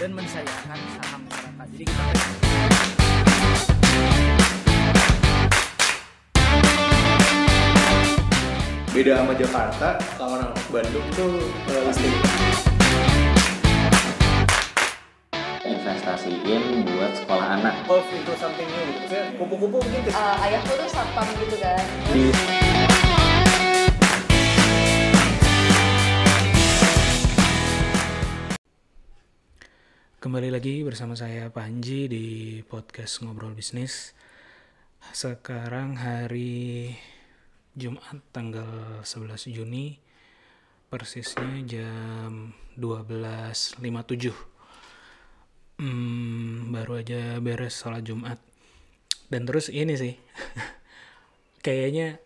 dan mensayangkan saham masyarakat. Jadi kita beda sama Jakarta kalau orang Bandung tuh uh, listrik investasiin buat sekolah anak. Golf into something new. Gitu kupu-kupu mungkin ke- Eh, ayahku tuh satpam gitu kan di Kembali lagi bersama saya Panji di podcast Ngobrol Bisnis. Sekarang hari Jumat tanggal 11 Juni. Persisnya jam 12.57. Hmm, baru aja beres sholat Jumat. Dan terus ini sih. Kayaknya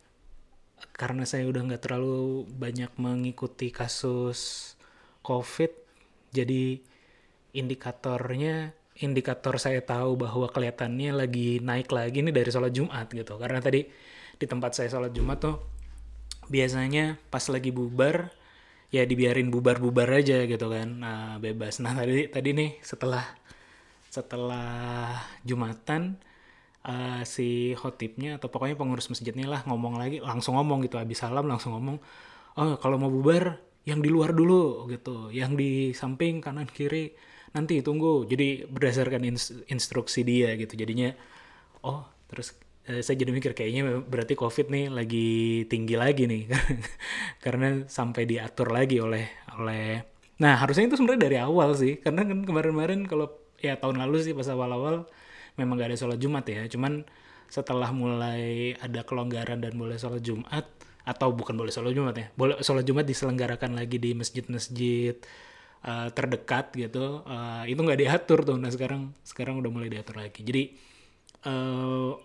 karena saya udah nggak terlalu banyak mengikuti kasus COVID, jadi indikatornya indikator saya tahu bahwa kelihatannya lagi naik lagi nih dari sholat Jumat gitu. Karena tadi di tempat saya sholat Jumat tuh biasanya pas lagi bubar ya dibiarin bubar-bubar aja gitu kan. Nah, bebas. Nah tadi tadi nih setelah setelah Jumatan eh, si khotibnya atau pokoknya pengurus masjidnya lah ngomong lagi langsung ngomong gitu. Habis salam langsung ngomong oh kalau mau bubar yang di luar dulu gitu. Yang di samping kanan kiri nanti tunggu. Jadi berdasarkan ins- instruksi dia gitu. Jadinya oh terus eh, saya jadi mikir kayaknya berarti covid nih lagi tinggi lagi nih. Karena sampai diatur lagi oleh oleh nah harusnya itu sebenarnya dari awal sih. Karena kan kemarin-kemarin kalau ya tahun lalu sih pas awal-awal memang gak ada sholat jumat ya. Cuman setelah mulai ada kelonggaran dan boleh sholat jumat atau bukan boleh sholat jumat ya boleh sholat jumat diselenggarakan lagi di masjid-masjid uh, terdekat gitu uh, itu nggak diatur tuh. Nah sekarang sekarang udah mulai diatur lagi. Jadi uh,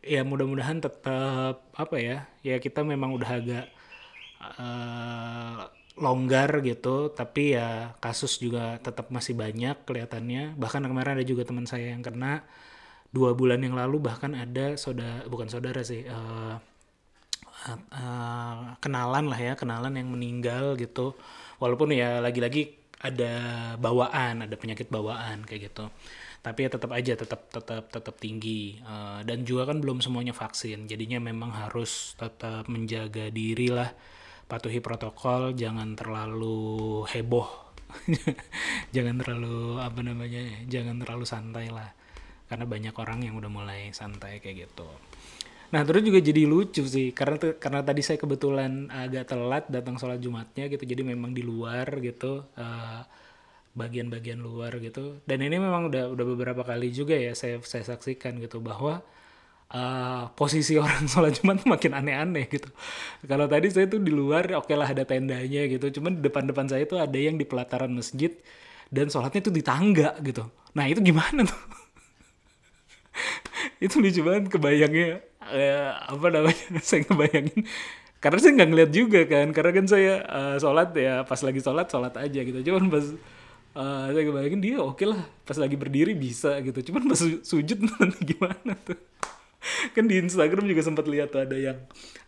ya mudah-mudahan tetap apa ya ya kita memang udah agak uh, longgar gitu. Tapi ya kasus juga tetap masih banyak kelihatannya. Bahkan kemarin ada juga teman saya yang kena. Dua bulan yang lalu bahkan ada saudara bukan saudara sih uh, uh, kenalan lah ya kenalan yang meninggal gitu. Walaupun ya lagi-lagi ada bawaan ada penyakit bawaan kayak gitu. Tapi ya tetap aja tetap tetap tetap tinggi. Uh, dan juga kan belum semuanya vaksin. Jadinya memang harus tetap menjaga diri lah patuhi protokol jangan terlalu heboh. Jangan terlalu apa namanya jangan terlalu santai lah. Karena banyak orang yang udah mulai santai kayak gitu Nah terus juga jadi lucu sih karena karena tadi saya kebetulan agak telat datang sholat jumatnya gitu jadi memang di luar gitu eh, bagian-bagian luar gitu. Dan ini memang udah udah beberapa kali juga ya saya saya saksikan gitu bahwa eh, posisi orang sholat jumat tuh makin aneh-aneh gitu. Kalau tadi saya tuh di luar oke lah ada tendanya gitu cuman di depan-depan saya tuh ada yang di pelataran masjid dan sholatnya tuh di tangga gitu. Nah itu gimana tuh? Itu lucu banget kebayangnya eh, apa namanya saya ngebayangin. Karena saya nggak ngeliat juga kan karena kan saya eh, sholat ya pas lagi sholat sholat aja gitu. Cuman pas eh, saya kebayangin dia oke lah pas lagi berdiri bisa gitu. Cuman pas su- sujud nanti gimana tuh? Kan di Instagram juga sempat lihat tuh ada yang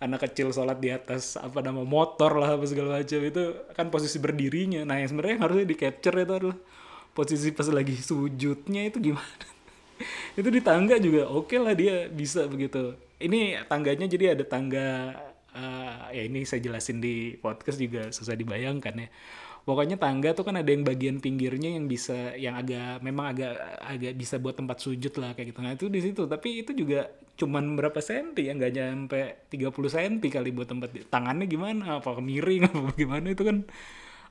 anak kecil sholat di atas apa nama motor lah apa segala macam. Itu kan posisi berdirinya. Nah yang sebenarnya harusnya di capture itu adalah posisi pas lagi sujudnya itu gimana itu di tangga juga oke lah dia bisa begitu. Ini tangganya jadi ada tangga eh, ya ini saya jelasin di podcast juga susah dibayangkan ya. Pokoknya tangga tuh kan ada yang bagian pinggirnya yang bisa yang agak memang agak agak bisa buat tempat sujud lah kayak gitu. Nah itu di situ. Tapi itu juga cuman berapa senti ya? Nggak nyampe 30 senti kali buat tempat tangannya gimana? Apa miring apa gimana? Itu kan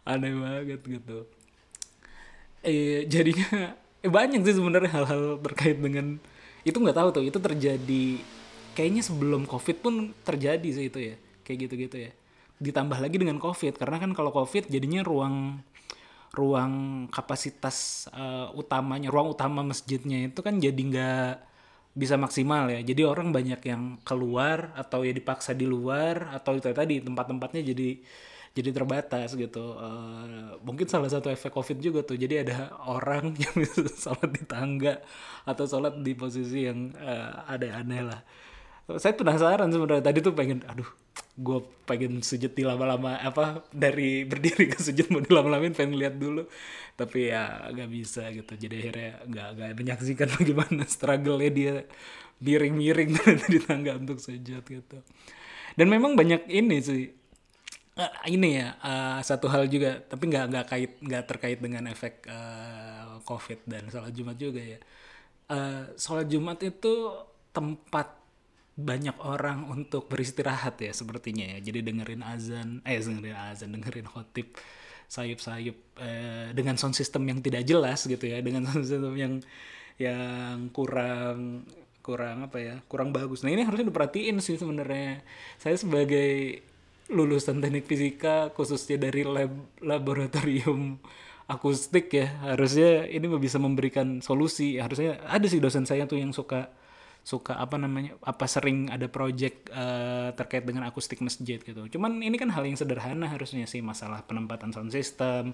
aneh banget gitu. Eh jadinya eh, banyak sih sebenarnya hal-hal terkait dengan itu nggak tahu tuh itu terjadi kayaknya sebelum covid pun terjadi sih itu ya kayak gitu-gitu ya. Ditambah lagi dengan covid karena kan kalau covid jadinya ruang ruang kapasitas eh, utamanya ruang utama masjidnya itu kan jadi nggak bisa maksimal ya. Jadi orang banyak yang keluar atau ya dipaksa di luar atau itu tadi tempat-tempatnya jadi jadi terbatas gitu. Eh, mungkin salah satu efek covid juga tuh. Jadi ada orang yang bisa sholat di tangga atau sholat di posisi yang eh, ada aneh lah. Saya penasaran sebenarnya. Tadi tuh pengen aduh gue pengen sujud di lama-lama apa dari berdiri ke sujud mau dilama-lamain pengen lihat dulu. Tapi ya nggak bisa gitu. Jadi akhirnya nggak nggak menyaksikan bagaimana struggle-nya dia miring-miring di tangga untuk sujud gitu. Dan memang banyak ini sih Eh, ini ya eh, satu hal juga tapi nggak nggak kait nggak terkait dengan efek eh, covid dan sholat jumat juga ya. Eh, sholat jumat itu tempat banyak orang untuk beristirahat ya sepertinya ya. Jadi dengerin azan eh dengerin azan dengerin khotib sayup-sayup eh, dengan sound system yang tidak jelas gitu ya. Dengan sound system yang yang kurang kurang apa ya kurang bagus. Nah ini harusnya diperhatiin sih sebenarnya. Saya sebagai lulusan teknik fisika khususnya dari lab laboratorium akustik ya. Harusnya ini bisa memberikan solusi. Harusnya ada sih dosen saya tuh yang suka suka apa namanya apa sering ada project eh, terkait dengan akustik masjid gitu. Cuman ini kan hal yang sederhana harusnya sih masalah penempatan sound system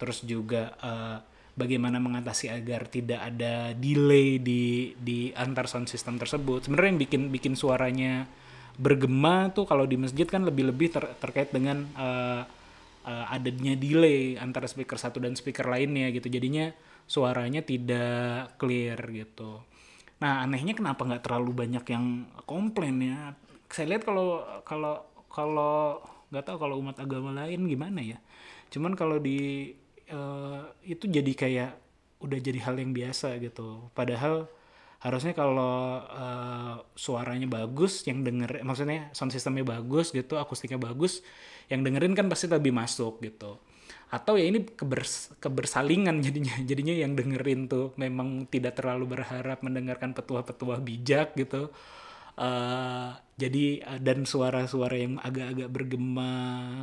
terus juga eh, bagaimana mengatasi agar tidak ada delay di di antar sound system tersebut. Sebenarnya yang bikin bikin suaranya bergema tuh kalau di masjid kan lebih-lebih ter- terkait dengan eh, eh, adanya delay antara speaker satu dan speaker lainnya gitu. Jadinya suaranya tidak clear gitu. Nah anehnya kenapa nggak terlalu banyak yang komplain ya? Saya lihat kalau kalau kalau nggak tahu kalau umat agama lain gimana ya? Cuman kalau di eh, itu jadi kayak udah jadi hal yang biasa gitu. Padahal harusnya kalau eh, suaranya bagus yang denger maksudnya sound systemnya bagus gitu akustiknya bagus yang dengerin kan pasti lebih masuk gitu. Atau ya ini kebers- kebersalingan jadinya jadinya yang dengerin tuh memang tidak terlalu berharap mendengarkan petuah-petuah bijak gitu. Eh, jadi eh, dan suara-suara yang agak-agak bergema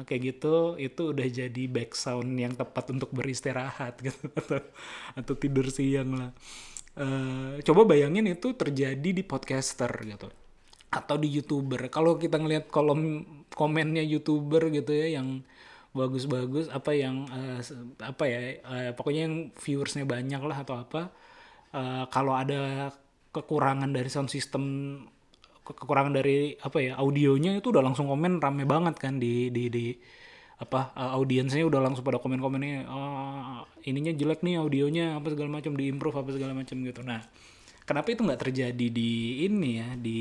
kayak gitu itu udah jadi back sound yang tepat untuk beristirahat gitu atau atau tidur siang lah Eh, coba bayangin itu terjadi di podcaster gitu. Atau di youtuber. Kalau kita ngelihat kolom komennya youtuber gitu ya yang bagus-bagus apa yang se- apa ya eh, pokoknya yang viewersnya banyak lah atau apa Eh, kalau ada kekurangan dari sound system ke- kekurangan dari apa ya audionya itu udah langsung komen rame banget kan di di di apa uh, audiensnya udah langsung pada komen-komennya "Ah, ininya jelek nih audionya apa segala macam di improve apa segala macam gitu. Nah kenapa itu nggak terjadi di ini ya di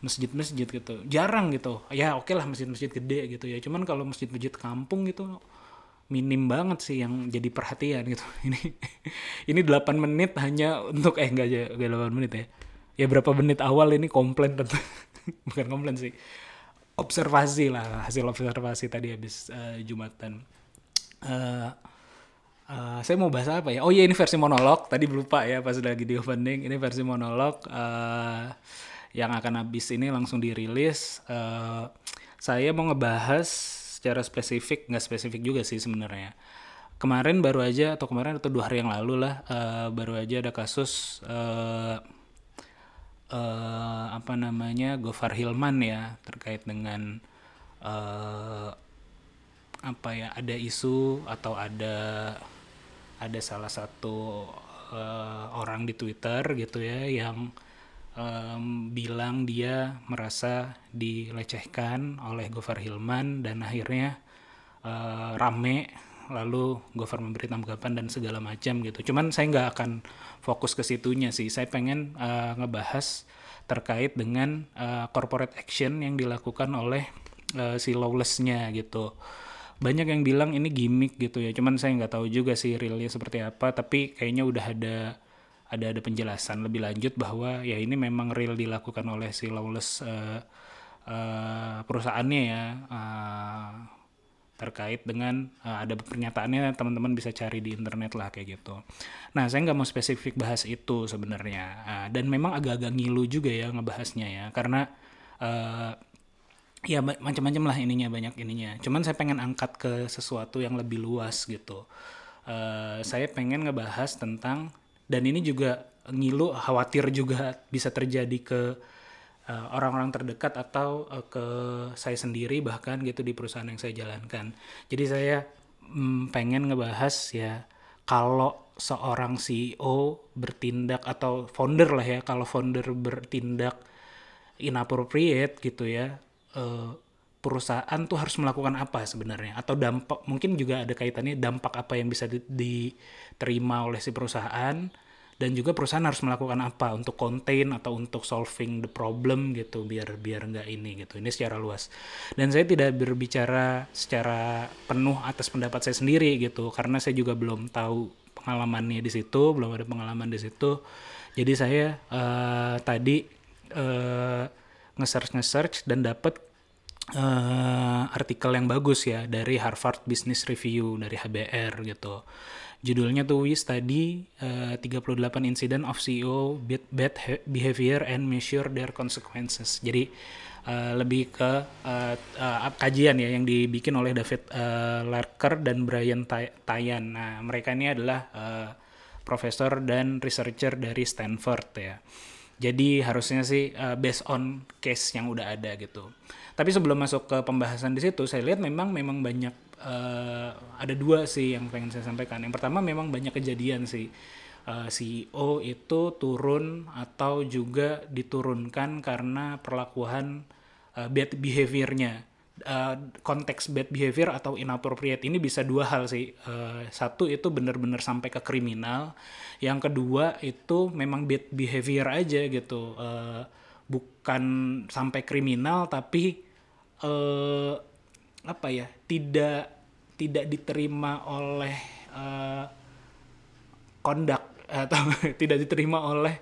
masjid-masjid gitu? Jarang gitu. Ya oke lah masjid-masjid gede gitu ya. Cuman kalau masjid-masjid kampung gitu minim banget sih yang jadi perhatian gitu. Ini ini 8 menit hanya untuk eh enggak aja 8 menit ya. Ya berapa menit awal ini komplain tentu bukan komplain sih observasi lah hasil observasi tadi habis eh, jumatan. Eh, eh, saya mau bahas apa ya? Oh iya ini versi monolog. Tadi lupa ya pas lagi di opening. Ini versi monolog eh, yang akan habis ini langsung dirilis. Eh, saya mau ngebahas secara spesifik nggak spesifik juga sih sebenarnya. Kemarin baru aja atau kemarin atau dua hari yang lalu lah eh, baru aja ada kasus eh, eh, apa namanya Gofar Hilman ya terkait dengan eh, apa ya ada isu atau ada ada salah satu eh, orang di Twitter gitu ya yang em, bilang dia merasa dilecehkan oleh Gofar Hilman dan akhirnya eh, rame lalu Gofar memberi tanggapan dan segala macam gitu. Cuman saya nggak akan fokus ke situnya sih. Saya pengen eh, ngebahas terkait dengan eh, corporate action yang dilakukan oleh eh, si lawless-nya gitu. Banyak yang bilang ini gimmick gitu ya. Cuman saya nggak tahu juga sih realnya seperti apa. Tapi kayaknya udah ada ada ada penjelasan lebih lanjut bahwa ya ini memang real dilakukan oleh si lawless eh, eh, perusahaannya ya. eh, terkait dengan uh, ada pernyataannya teman-teman bisa cari di internet lah kayak gitu. Nah saya nggak mau spesifik bahas itu sebenarnya Uh, dan memang agak-agak ngilu juga ya ngebahasnya ya karena uh, ya ma- macam-macam lah ininya banyak ininya. Cuman saya pengen angkat ke sesuatu yang lebih luas gitu. Uh, saya pengen ngebahas tentang dan ini juga ngilu khawatir juga bisa terjadi ke orang-orang terdekat atau uh, ke saya sendiri bahkan gitu di perusahaan yang saya jalankan. Jadi saya mm, pengen ngebahas ya kalau seorang CEO bertindak atau founder lah ya kalau founder bertindak inappropriate gitu ya eh, perusahaan tuh harus melakukan apa sebenarnya atau dampak mungkin juga ada kaitannya dampak apa yang bisa di- diterima oleh si perusahaan dan juga perusahaan harus melakukan apa? Untuk contain atau untuk solving the problem gitu biar biar nggak ini gitu. Ini secara luas. Dan saya tidak berbicara secara penuh atas pendapat saya sendiri gitu karena saya juga belum tahu pengalamannya di situ belum ada pengalaman di situ. Jadi saya eh, tadi eh, nge-search nge-search dan dapat eh, artikel yang bagus ya dari Harvard Business Review dari HBR gitu. Judulnya tuh We Study eh, 38 Incident of CEO Bad, Behavior and Measure Their Consequences. Jadi eh, lebih ke eh, eh, kajian ya yang dibikin oleh David eh, Larker dan Brian Tay- Tayan. Nah, mereka ini adalah eh, profesor dan researcher dari Stanford ya. Jadi harusnya sih uh, based on case yang udah ada gitu. Tapi sebelum masuk ke pembahasan di situ, saya lihat memang memang banyak uh, ada dua sih yang pengen saya sampaikan. Yang pertama memang banyak kejadian sih uh, CEO itu turun atau juga diturunkan karena perlakuan uh, bad behaviornya. Konteks bad behavior atau inappropriate ini bisa dua hal sih. Satu itu benar-benar sampai ke kriminal. Yang kedua itu memang bad behavior aja gitu. Bukan sampai kriminal tapi apa ya tidak tidak diterima oleh uh, kondak atau tidak diterima oleh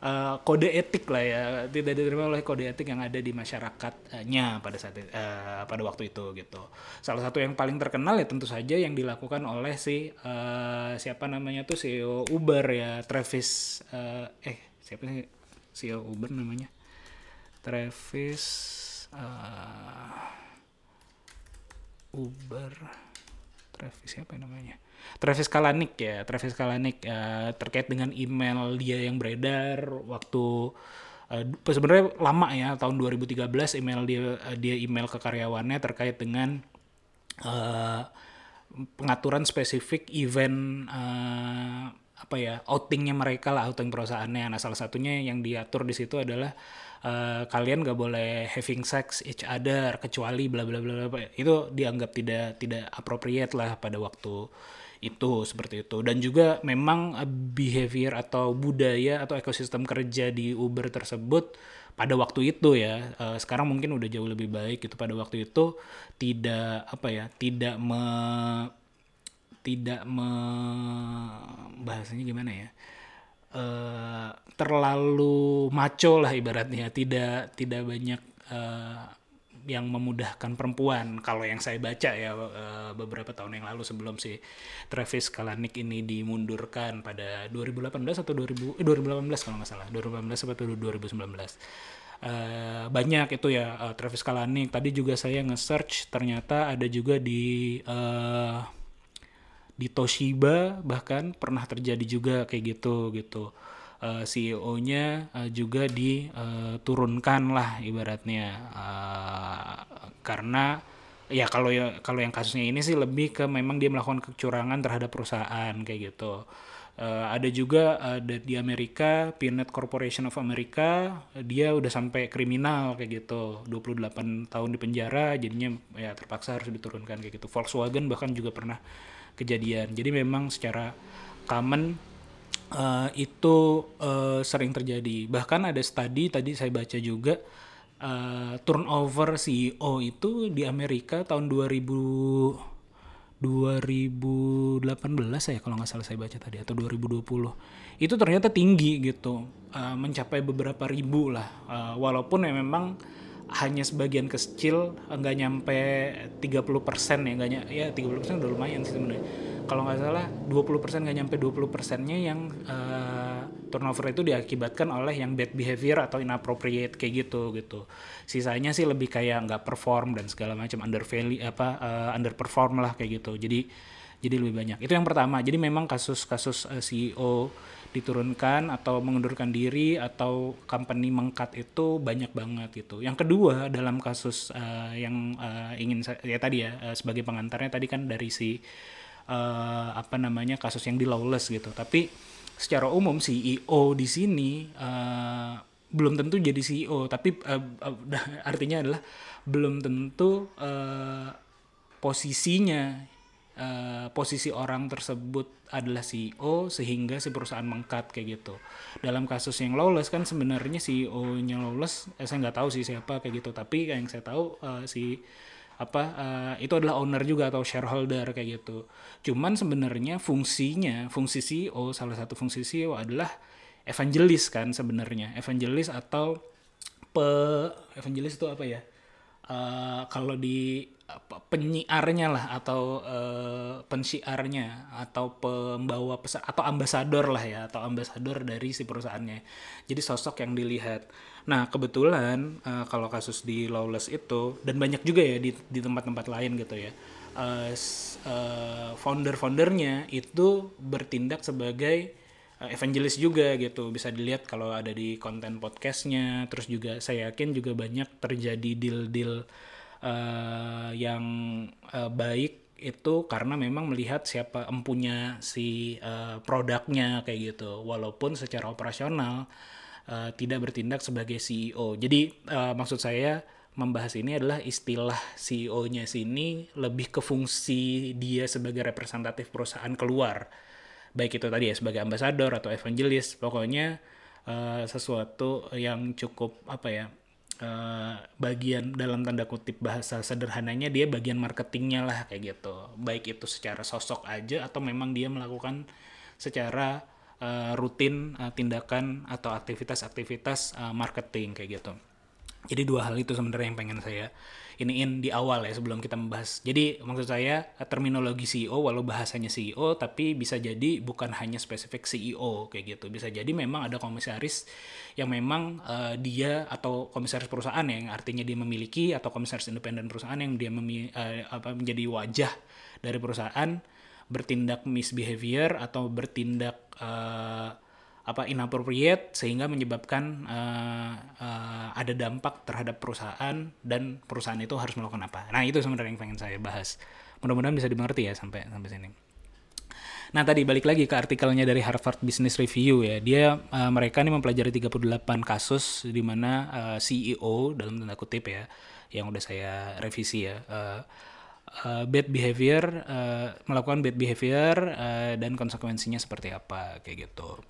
uh, kode etik lah ya. Tidak diterima oleh kode etik yang ada di masyarakatnya pada saat uh, pada waktu itu gitu. Salah satu yang paling terkenal ya tentu saja yang dilakukan oleh si uh, siapa namanya tuh CEO Uber ya Travis uh, eh siapa sih CEO Uber namanya? Travis uh, Uber. Travis siapa ya namanya? Travis Kalanick ya Travis Kalanick eh, terkait dengan email dia yang beredar waktu eh, sebenarnya lama ya tahun 2013 email dia eh, dia email ke karyawannya terkait dengan eh, pengaturan spesifik event eh, apa ya outingnya mereka lah outing perusahaannya. Nah salah satunya yang diatur di situ adalah eh, kalian gak boleh having sex each other kecuali bla bla bla bla itu dianggap tidak tidak appropriate lah pada waktu itu seperti itu. Dan juga memang eh, behavior atau budaya atau ekosistem kerja di Uber tersebut pada waktu itu ya eh, sekarang mungkin udah jauh lebih baik gitu. Pada waktu itu tidak apa ya tidak me tidak me bahasanya gimana ya eh terlalu maco lah ibaratnya. Tidak tidak banyak eh, yang memudahkan perempuan. Kalau yang saya baca ya eh, beberapa tahun yang lalu sebelum si Travis Kalanick ini dimundurkan pada 2018 atau 2000 eh, 2018 kalau nggak salah. 2018 atau 2019 Eh, banyak itu ya eh, Travis Kalanick. Tadi juga saya nge-search ternyata ada juga di eh, di Toshiba bahkan pernah terjadi juga kayak gitu gitu. Eh, CEO-nya eh, juga diturunkan lah ibaratnya. Eh, karena ya kalau ya kalau yang kasusnya ini sih lebih ke memang dia melakukan kecurangan terhadap perusahaan kayak gitu. Ada juga ada di Amerika Peanut Corporation of America dia udah sampai kriminal kayak gitu. 28 tahun di penjara jadinya ya terpaksa harus diturunkan kayak gitu. Volkswagen bahkan juga pernah kejadian. Jadi memang secara common eh, itu eh, sering terjadi. Bahkan ada studi tadi saya baca juga eh, turnover CEO itu di Amerika tahun 2000 2018 ya kalau nggak salah saya baca tadi atau 2020 itu ternyata tinggi gitu eh, mencapai beberapa ribu lah. Eh, walaupun ya memang hanya sebagian kecil nggak nyampe 30% ya nggak ya 30% udah lumayan sih sebenarnya. Kalau nggak salah 20% nggak nyampe 20 persennya yang eh, turnover itu diakibatkan oleh yang bad behavior atau inappropriate kayak gitu gitu. Sisanya sih lebih kayak nggak perform dan segala macam under value apa eh, underperform lah kayak gitu. Jadi jadi lebih banyak. Itu yang pertama. Jadi memang kasus-kasus eh, CEO diturunkan atau mengundurkan diri atau company mengkat itu banyak banget gitu. Yang kedua dalam kasus eh, yang eh, ingin saya, ya tadi ya eh, sebagai pengantarnya tadi kan dari si eh, apa namanya kasus yang di lawless gitu. Tapi secara umum CEO di sini eh, belum tentu jadi CEO tapi eh, dah- artinya adalah belum tentu eh, posisinya eh, posisi orang tersebut adalah CEO sehingga si perusahaan mengkat kayak gitu dalam kasus yang lawless kan sebenarnya CEO-nya lawless eh, saya nggak tahu sih siapa kayak gitu tapi yang saya tahu eh, si apa eh, itu adalah owner juga atau shareholder kayak gitu. Cuman sebenarnya fungsinya, fungsi CEO salah satu fungsi CEO adalah evangelis kan sebenarnya. Evangelis atau pe evangelis itu apa ya? Eh, kalau di penyiarnya lah atau eh, pensiarnya atau pembawa pesan atau ambasador lah ya atau ambasador dari si perusahaannya. Jadi sosok yang dilihat. Nah kebetulan eh, kalau kasus di Lawless itu dan banyak juga ya di tempat-tempat lain gitu ya. s- eh, founder-foundernya itu bertindak sebagai uh, evangelis juga gitu bisa dilihat kalau ada di konten podcastnya terus juga saya yakin juga banyak terjadi deal-deal uh, yang uh, baik itu karena memang melihat siapa empunya si uh, produknya kayak gitu. Walaupun secara operasional uh, tidak bertindak sebagai CEO jadi uh, maksud saya membahas ini adalah istilah CEO-nya sini lebih ke fungsi dia sebagai representatif perusahaan keluar. Baik itu tadi ya sebagai ambasador atau evangelis. Pokoknya eh, sesuatu yang cukup apa ya eh, bagian dalam tanda kutip bahasa sederhananya dia bagian marketingnya lah kayak gitu. Baik itu secara sosok aja atau memang dia melakukan secara eh, rutin eh, tindakan atau aktivitas-aktivitas eh, marketing kayak gitu. Jadi dua hal itu sebenarnya yang pengen saya iniin di awal ya sebelum kita membahas. Jadi maksud saya terminologi CEO walau bahasanya CEO tapi bisa jadi bukan hanya spesifik CEO kayak gitu. Bisa jadi memang ada komisaris yang memang eh, dia atau komisaris perusahaan yang artinya dia memiliki atau komisaris independen perusahaan yang dia eh, apa menjadi wajah dari perusahaan bertindak misbehavior atau bertindak eh, apa inappropriate sehingga menyebabkan eh, eh, ada dampak terhadap perusahaan dan perusahaan itu harus melakukan apa. Nah itu sebenarnya yang pengen saya bahas. Mudah-mudahan bisa dimengerti ya sampai sampai sini. Nah tadi balik lagi ke artikelnya dari Harvard Business Review ya. Dia eh, mereka nih mempelajari 38 kasus di mana eh, CEO dalam tanda kutip ya yang udah saya revisi ya. eh, eh, bad behavior eh, melakukan bad behavior eh, dan konsekuensinya seperti apa kayak gitu.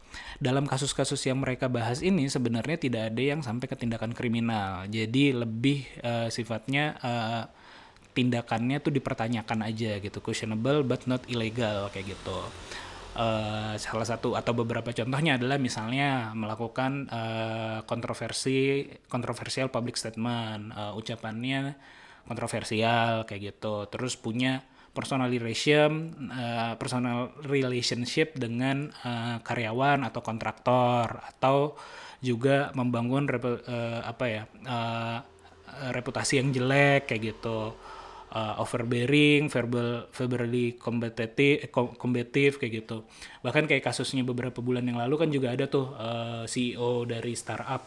Dalam kasus-kasus yang mereka bahas ini sebenarnya tidak ada yang sampai ke tindakan kriminal. Jadi lebih eh, sifatnya eh, tindakannya tuh dipertanyakan aja gitu, questionable but not illegal kayak gitu. Eh, salah satu atau beberapa contohnya adalah misalnya melakukan eh, kontroversi kontroversial public statement, eh, ucapannya kontroversial kayak gitu. Terus punya personal relation eh, personal relationship dengan eh, karyawan atau kontraktor atau juga membangun repu- eh, apa ya eh, reputasi yang jelek kayak gitu uh, overbearing, verbal, verbally combative, eh, com- combative kayak gitu. Bahkan kayak kasusnya beberapa bulan yang lalu kan juga ada tuh uh, CEO dari startup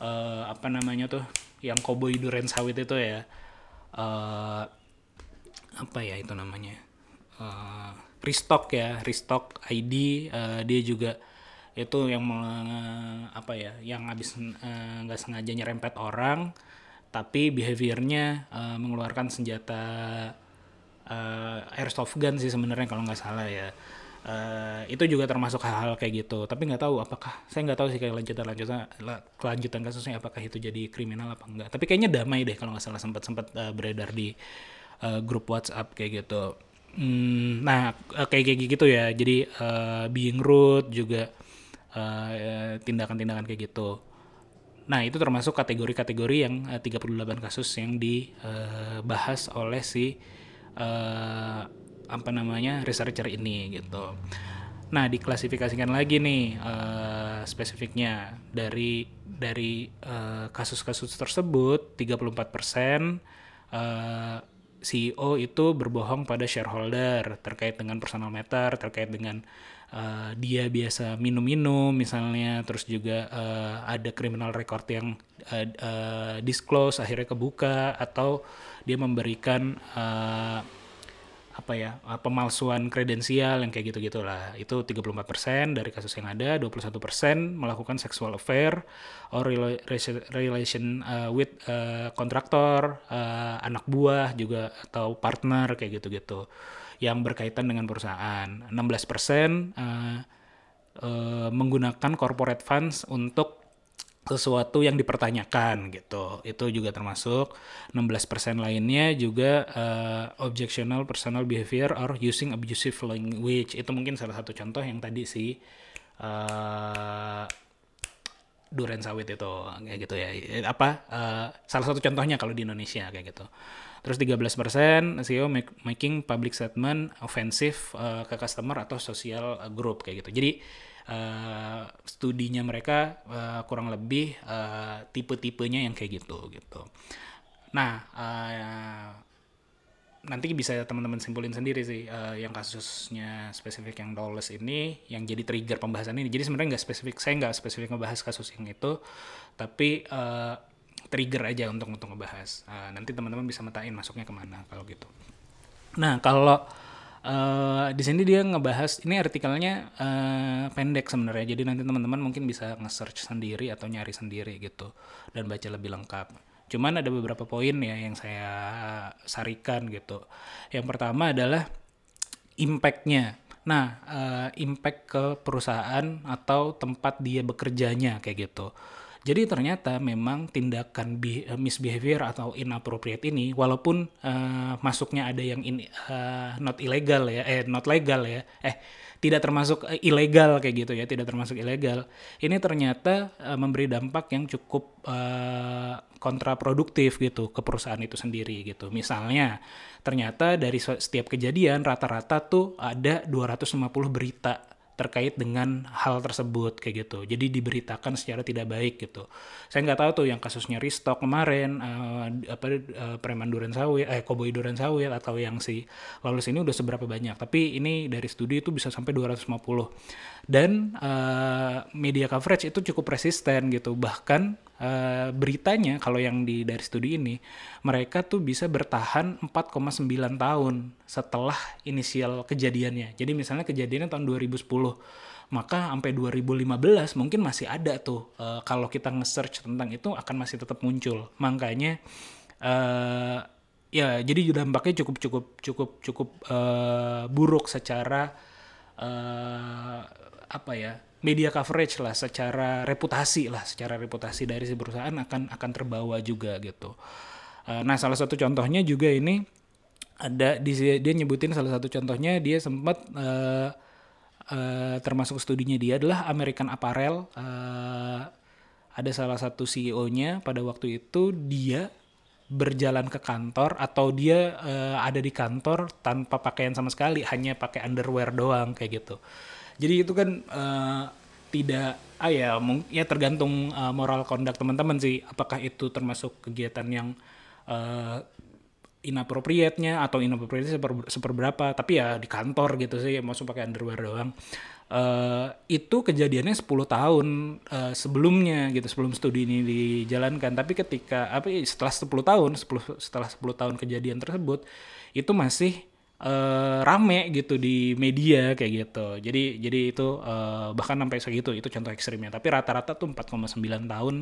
uh, apa namanya tuh yang koboi duren sawit itu ya. Uh, apa ya itu namanya? Uh, restock ya, restock ID uh, dia juga itu yang meng- apa ya, yang habis uh, nggak sengaja nyerempet orang tapi behaviornya uh, mengeluarkan senjata uh, airsoft gun sih sebenarnya kalau nggak salah ya Uh, itu juga termasuk hal-hal kayak gitu. Tapi nggak tahu apakah saya nggak tahu sih kayak lanjutan lanjutan kelanjutan kasusnya apakah itu jadi kriminal apa enggak tapi kayaknya damai deh kalau nggak salah sempat sempat uh, beredar di uh, grup WhatsApp kayak gitu. Hmm, nah uh, kayak kayak gitu ya. Jadi uh, being rude juga uh, tindakan-tindakan kayak gitu. Nah, itu termasuk kategori-kategori yang eh, 38 kasus yang dibahas oleh si eh, apa namanya researcher ini gitu. Nah, diklasifikasikan lagi nih eh, spesifiknya dari dari eh, kasus-kasus tersebut 34% eh, CEO itu berbohong pada shareholder terkait dengan personal matter, terkait dengan uh, dia biasa minum-minum misalnya, terus juga uh, ada criminal record yang uh, uh, disclose akhirnya kebuka atau dia memberikan uh, apa ya uh, pemalsuan kredensial yang kayak gitu gitulah itu 34% dari kasus yang ada 21% melakukan sexual affair or rela- rela- relation uh, with uh, kontraktor uh, anak buah juga atau partner kayak gitu-gitu yang berkaitan dengan perusahaan. 16% uh, uh, menggunakan corporate funds untuk sesuatu yang dipertanyakan gitu. Itu juga termasuk 16% lainnya juga uh, objectional personal behavior or using abusive language. Itu mungkin salah satu contoh yang tadi si uh, duren sawit itu kayak gitu ya. Apa uh, salah satu contohnya kalau di Indonesia kayak gitu. Terus 13% CEO make, making public statement offensive uh, ke customer atau social group kayak gitu. Jadi uh, studinya mereka uh, kurang lebih uh, tipe-tipenya yang kayak gitu gitu. Nah, uh, nanti bisa teman-teman simpulin sendiri sih uh, yang kasusnya spesifik yang Dawes ini yang jadi trigger pembahasan ini. Jadi sebenarnya nggak spesifik, saya nggak spesifik ngebahas kasus yang itu, tapi uh, trigger aja untuk untuk ngebahas. Uh, nanti teman-teman bisa metain masuknya ke mana kalau gitu. Nah kalau Uh, di sini dia ngebahas ini artikelnya uh, pendek sebenarnya. Jadi nanti teman-teman mungkin bisa nge-search sendiri atau nyari sendiri gitu dan baca lebih lengkap. Cuman ada beberapa poin ya yang saya sarikan gitu. Yang pertama adalah impactnya. Nah uh, impact ke perusahaan atau tempat dia bekerjanya kayak gitu jadi ternyata memang tindakan misbehavior atau inappropriate ini walaupun uh, masuknya ada yang in, uh, not illegal ya, eh not legal ya, eh tidak termasuk uh, ilegal kayak gitu ya, tidak termasuk ilegal. Ini ternyata uh, memberi dampak yang cukup uh, kontraproduktif gitu ke perusahaan itu sendiri gitu. Misalnya ternyata dari setiap kejadian rata-rata tuh ada 250 berita terkait dengan hal tersebut kayak gitu. Jadi diberitakan secara tidak baik gitu. Saya nggak tahu tuh yang kasusnya restock kemarin uh, apa uh, preman duren sawit, eh koboi duren sawit atau yang si lolos ini udah seberapa banyak. Tapi ini dari studi itu bisa sampai 250. Dan uh, media coverage itu cukup resisten gitu. Bahkan Uh, beritanya kalau yang di dari studi ini mereka tuh bisa bertahan 4,9 tahun setelah inisial kejadiannya. Jadi misalnya kejadiannya tahun 2010 maka sampai 2015 mungkin masih ada tuh uh, kalau kita nge-search tentang itu akan masih tetap muncul. Makanya uh, ya jadi dampaknya cukup cukup cukup cukup uh, buruk secara uh, apa ya media coverage lah secara reputasi lah secara reputasi dari si perusahaan akan akan terbawa juga gitu. Uh, nah salah satu contohnya juga ini ada di dia nyebutin salah satu contohnya dia sempat uh, uh, termasuk studinya dia adalah American Apparel. Uh, ada salah satu CEO-nya pada waktu itu dia berjalan ke kantor atau dia uh, ada di kantor tanpa pakaian sama sekali hanya pakai underwear doang kayak gitu jadi itu kan uh, tidak ah ya ya tergantung uh, moral conduct teman-teman sih. Apakah itu termasuk kegiatan yang uh, inappropriate-nya atau inappropriate seper, seperberapa. Tapi ya di kantor gitu sih masuk pakai underwear doang. Uh, itu kejadiannya 10 tahun uh, sebelumnya gitu sebelum studi ini dijalankan. Tapi ketika apa setelah 10 tahun 10 setelah 10 tahun kejadian tersebut itu masih uh, rame gitu di media kayak gitu. Jadi jadi itu uh, bahkan sampai segitu itu contoh ekstrimnya. Tapi rata-rata tuh 4,9 tahun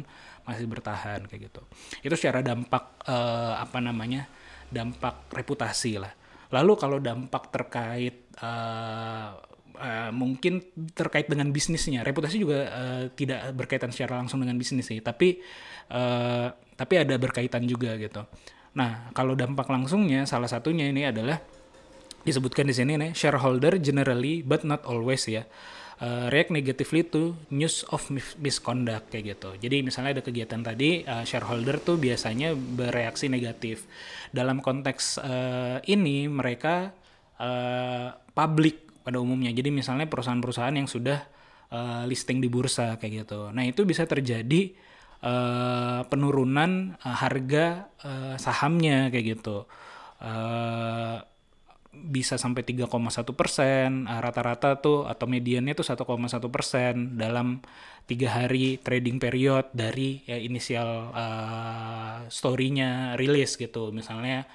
masih bertahan kayak gitu. Itu secara dampak uh, apa namanya? dampak reputasi lah. Lalu kalau dampak terkait uh, uh, mungkin terkait dengan bisnisnya, reputasi juga uh, tidak berkaitan secara langsung dengan bisnis sih, tapi uh, tapi ada berkaitan juga gitu. Nah, kalau dampak langsungnya salah satunya ini adalah disebutkan di sini nih shareholder generally but not always ya uh, react negatively to news of misconduct kayak gitu. Jadi misalnya ada kegiatan tadi uh, shareholder tuh biasanya bereaksi negatif. Dalam konteks uh, ini mereka uh, publik pada umumnya. Jadi misalnya perusahaan-perusahaan yang sudah uh, listing di bursa kayak gitu. Nah, itu bisa terjadi uh, penurunan uh, harga uh, sahamnya kayak gitu. Uh, bisa sampai 3,1 persen rata-rata tuh atau mediannya tuh 1,1 persen dalam tiga hari trading period dari ya, inisial uh, story-nya rilis gitu. Misalnya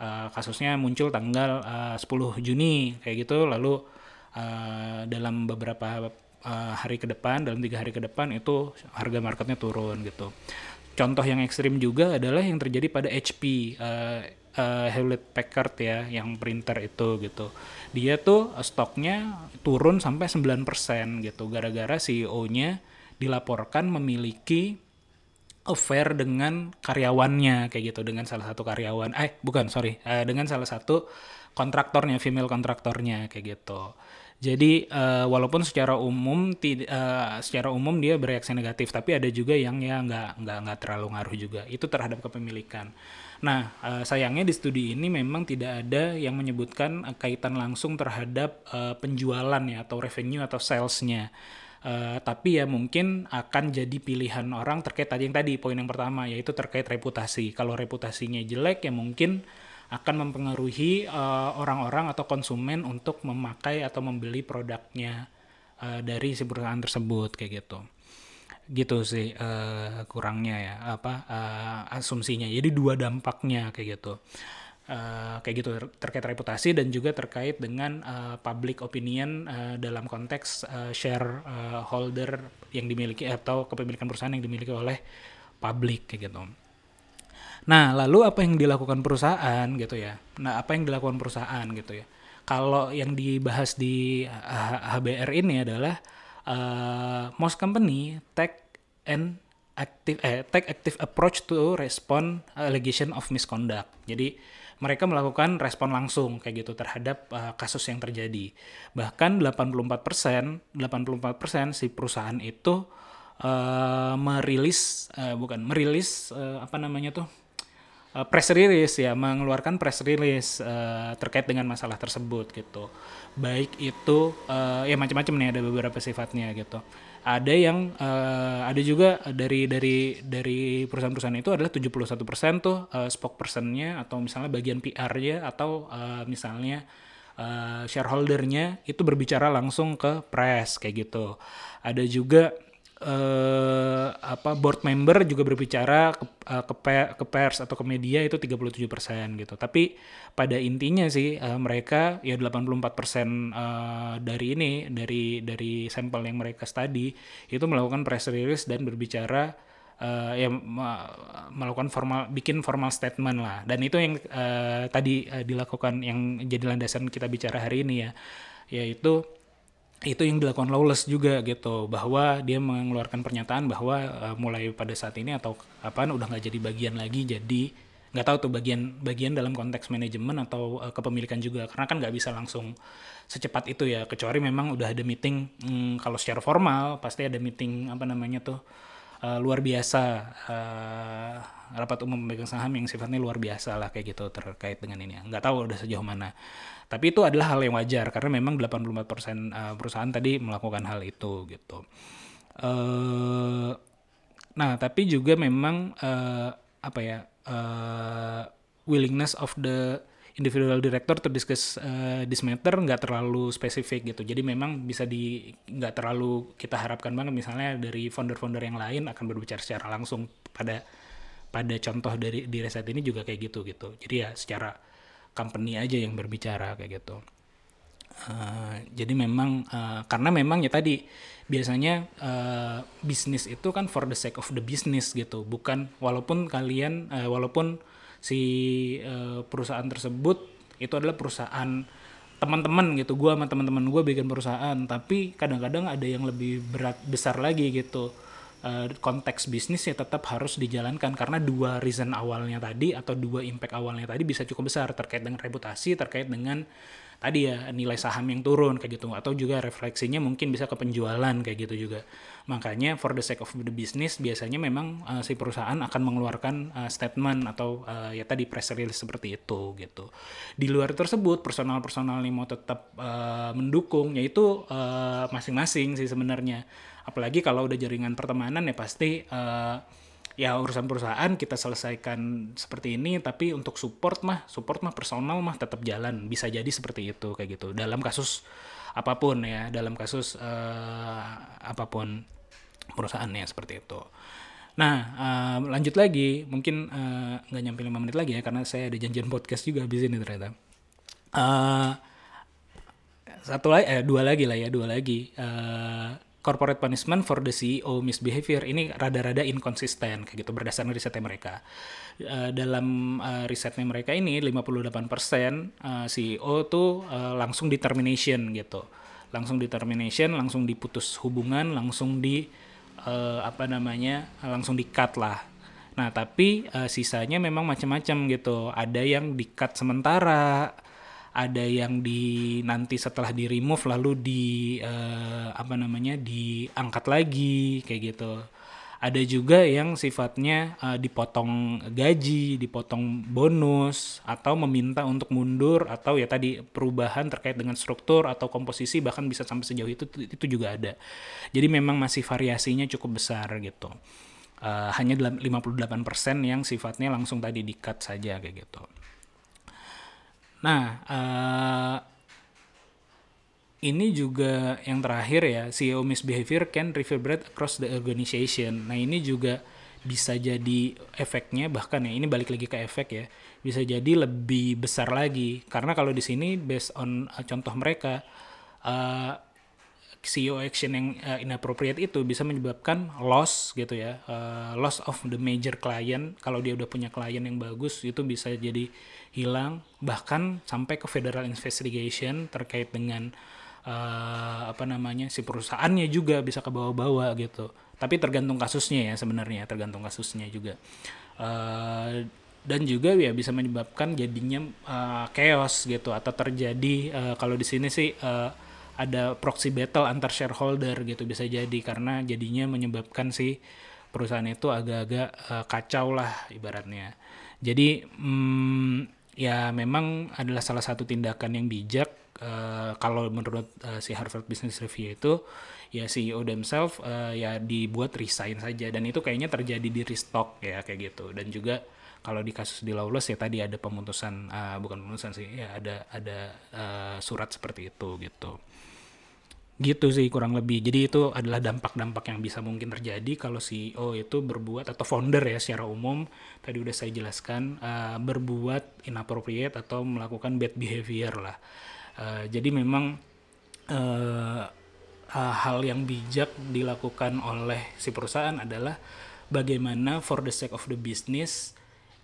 eh, kasusnya muncul tanggal eh, 10 Juni kayak gitu. Lalu eh, dalam beberapa eh, hari ke depan dalam tiga hari ke depan itu harga marketnya turun gitu. Contoh yang ekstrim juga adalah yang terjadi pada HP eh, eh, Hewlett Packard ya yang printer itu gitu. Dia tuh stoknya turun sampai 9% gitu gara-gara CEO-nya dilaporkan memiliki affair dengan karyawannya kayak gitu dengan salah satu karyawan. Eh bukan sorry eh, dengan salah satu kontraktornya female kontraktornya kayak gitu. Jadi eh, walaupun secara umum eh, secara umum dia bereaksi negatif tapi ada juga yang ya nggak nggak nggak terlalu ngaruh juga. Itu terhadap kepemilikan nah eh, sayangnya di studi ini memang tidak ada yang menyebutkan eh, kaitan langsung terhadap eh, penjualan ya atau revenue atau salesnya Eh, tapi ya mungkin akan jadi pilihan orang terkait tadi yang tadi poin yang pertama yaitu terkait reputasi. Kalau reputasinya jelek ya mungkin akan mempengaruhi orang-orang atau konsumen untuk memakai atau membeli produknya eh, dari si perusahaan tersebut kayak gitu. Gitu sih eh, kurangnya ya apa eh, asumsinya. Jadi dua dampaknya kayak gitu. Eh, kayak gitu ter- terkait reputasi dan juga terkait dengan eh, public opinion eh, dalam konteks eh, share eh, holder yang dimiliki atau kepemilikan perusahaan yang dimiliki oleh publik kayak gitu. Nah, lalu apa yang dilakukan perusahaan gitu ya? Nah, apa yang dilakukan perusahaan gitu ya? Kalau yang dibahas di HBR ini adalah eh, most company take an active eh, take active approach to respond allegation of misconduct. Jadi mereka melakukan respon langsung kayak gitu terhadap eh, kasus yang terjadi. Bahkan 84%, 84% si perusahaan itu eh, merilis eh, bukan merilis eh, apa namanya tuh uh, press release ya mengeluarkan press release uh, terkait dengan masalah tersebut gitu. Baik itu uh, ya macam-macam nih ada beberapa sifatnya gitu. Ada yang uh, ada juga dari dari dari perusahaan-perusahaan itu adalah 71% tuh uh, spokespersonnya atau misalnya bagian PR-nya atau uh, misalnya uh, shareholdernya itu berbicara langsung ke press kayak gitu. Ada juga eh apa board member juga berbicara ke, eh, ke, pe- ke pers atau ke media itu 37% gitu. Tapi pada intinya sih eh, mereka ya 84% eh, dari ini dari dari sampel yang mereka study itu melakukan press release dan berbicara eh, ya melakukan formal bikin formal statement lah. Dan itu yang eh, tadi eh, dilakukan yang jadi landasan kita bicara hari ini ya yaitu itu yang dilakukan Lawless juga gitu bahwa dia mengeluarkan pernyataan bahwa uh, mulai pada saat ini atau apaan udah nggak jadi bagian lagi jadi nggak tahu tuh bagian bagian dalam konteks manajemen atau uh, kepemilikan juga. Karena kan nggak bisa langsung secepat itu ya kecuali memang udah ada meeting hmm, kalau secara formal pasti ada meeting apa namanya tuh uh, luar biasa uh, rapat umum pemegang saham yang sifatnya luar biasa lah kayak gitu terkait dengan ini. Nggak tahu udah sejauh mana. Tapi itu adalah hal yang wajar karena memang 84% uh, perusahaan tadi melakukan hal itu gitu. Eh nah tapi juga memang eh, apa ya eh, willingness of the individual director to discuss eh, this matter nggak terlalu spesifik gitu. Jadi memang bisa di nggak terlalu kita harapkan banget misalnya dari founder-founder yang lain akan berbicara secara langsung pada pada contoh dari di reset ini juga kayak gitu gitu. Jadi ya secara company aja yang berbicara kayak gitu. Uh, jadi memang uh, karena memang ya tadi biasanya uh, bisnis itu kan for the sake of the business gitu. Bukan walaupun kalian uh, walaupun si uh, perusahaan tersebut itu adalah perusahaan teman-teman gitu. Gua sama teman-teman gua bikin perusahaan tapi kadang-kadang ada yang lebih berat besar lagi gitu Uh, konteks bisnis ya tetap harus dijalankan. Karena dua reason awalnya tadi atau dua impact awalnya tadi bisa cukup besar terkait dengan reputasi terkait dengan tadi ya nilai saham yang turun kayak gitu. Atau juga refleksinya mungkin bisa ke penjualan kayak gitu juga. Makanya for the sake of the business biasanya memang uh, si perusahaan akan mengeluarkan uh, statement atau uh, ya tadi press release seperti itu gitu. Di luar tersebut personal-personal yang mau tetap uh, mendukung yaitu uh, masing-masing sih sebenarnya. Apalagi kalau udah jaringan pertemanan ya pasti uh, ya urusan perusahaan kita selesaikan seperti ini tapi untuk support mah support mah personal mah tetap jalan bisa jadi seperti itu kayak gitu dalam kasus apa pun ya dalam kasus eh, apa pun perusahaannya seperti itu Nah, eh, lanjut lagi, mungkin eh, nggak nyampe 5 menit lagi ya, karena saya ada janjian podcast juga habis ini ternyata. Eh, satu lagi, eh, dua lagi lah ya, dua lagi. Eh, corporate punishment for the CEO misbehavior ini rada-rada inkonsisten kayak gitu berdasarkan risetnya mereka. Eh, dalam eh, risetnya mereka ini 58% eh, CEO tuh eh, langsung di termination gitu. Langsung di termination, langsung diputus hubungan, langsung di eh, apa namanya? langsung di cut lah. Nah, tapi eh, sisanya memang macam-macam gitu. Ada yang di cut sementara, ada yang di nanti setelah di remove lalu di eh, apa namanya diangkat lagi kayak gitu. Ada juga yang sifatnya eh, dipotong gaji dipotong bonus atau meminta untuk mundur atau ya tadi perubahan terkait dengan struktur atau komposisi bahkan bisa sampai sejauh itu itu juga ada. Jadi memang masih variasinya cukup besar gitu. Eh, hanya dalam 58% yang sifatnya langsung tadi di cut saja kayak gitu Nah, eh, ini juga yang terakhir ya, CEO misbehavior can reverberate across the organization. Nah, ini juga bisa jadi efeknya bahkan ya ini balik lagi ke efek ya bisa jadi lebih besar lagi karena kalau di sini based on uh, contoh mereka uh, CEO action yang uh, inappropriate itu bisa menyebabkan loss gitu ya uh, loss of the major client. Kalau dia udah punya klien yang bagus itu bisa jadi hilang. Bahkan sampai ke federal investigation terkait dengan uh, apa namanya si perusahaannya juga bisa ke bawah-bawah gitu. Tapi tergantung kasusnya ya sebenarnya tergantung kasusnya juga. Uh, dan juga ya bisa menyebabkan jadinya uh, chaos gitu atau terjadi uh, kalau di sini sih uh, ada proxy battle antar shareholder gitu bisa jadi. Karena jadinya menyebabkan si perusahaan itu agak-agak uh, kacau lah ibaratnya. Jadi mm, ya memang adalah salah satu tindakan yang bijak. Uh, kalau menurut uh, si Harvard Business Review itu ya CEO themselves uh, ya dibuat resign saja. Dan itu kayaknya terjadi di restock ya kayak gitu. Dan juga kalau di kasus di Lawless ya tadi ada pemutusan uh, bukan pemutusan sih ya ada ada uh, surat seperti itu gitu. Gitu sih kurang lebih. Jadi itu adalah dampak-dampak yang bisa mungkin terjadi kalau CEO itu berbuat atau founder ya secara umum tadi udah saya jelaskan uh, berbuat inappropriate atau melakukan bad behavior lah. Uh, jadi memang uh, uh, hal yang bijak dilakukan oleh si perusahaan adalah bagaimana for the sake of the business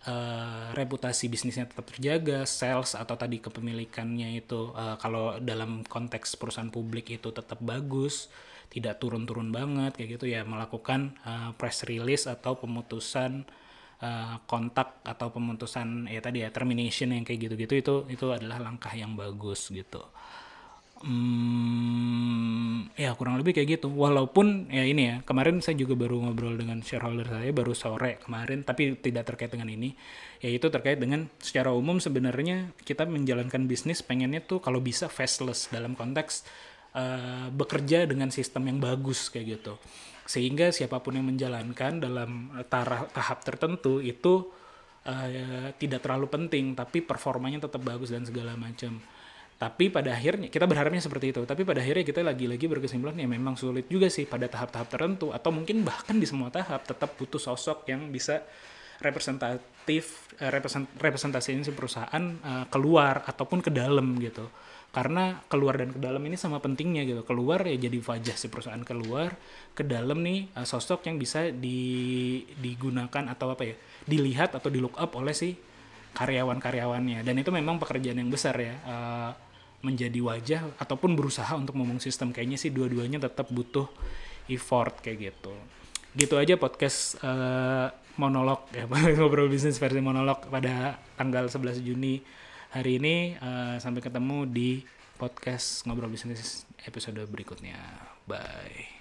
uh, reputasi bisnisnya tetap terjaga, sales atau tadi kepemilikannya itu uh, kalau dalam konteks perusahaan publik itu tetap bagus, tidak turun-turun banget kayak gitu ya melakukan uh, press release atau pemutusan uh, kontak atau pemutusan ya tadi ya termination yang kayak gitu-gitu itu itu adalah langkah yang bagus gitu. Hmm, ya kurang lebih kayak gitu. Walaupun ya ini ya, kemarin saya juga baru ngobrol dengan shareholder saya baru sore kemarin, tapi tidak terkait dengan ini. Yaitu terkait dengan secara umum sebenarnya kita menjalankan bisnis pengennya tuh kalau bisa faceless dalam konteks uh, bekerja dengan sistem yang bagus kayak gitu. Sehingga siapa pun yang menjalankan dalam taraf tahap tertentu itu uh, tidak terlalu penting, tapi performanya tetap bagus dan segala macam tapi pada akhirnya kita berharapnya seperti itu. Tapi pada akhirnya kita lagi-lagi berkesimpulan ya memang sulit juga sih pada tahap-tahap tertentu. Atau mungkin bahkan di semua tahap tetap butuh sosok yang bisa representatif eh, represent, representasiin si perusahaan uh, keluar ataupun ke dalam gitu. Karena keluar dan ke dalam ini sama pentingnya gitu. Keluar ya jadi wajah si perusahaan keluar. Ke dalam nih uh, sosok yang bisa di, digunakan atau apa ya dilihat atau di look up oleh si karyawan-karyawannya. Dan itu memang pekerjaan yang besar ya. Uh, menjadi wajah ataupun berusaha untuk ngomong sistem kayaknya sih dua-duanya tetap butuh effort kayak gitu. Gitu aja podcast uh, monolog ya ngobrol bisnis versi monolog pada tanggal 11 Juni hari ini. Uh, sampai ketemu di podcast ngobrol bisnis episode berikutnya. Bye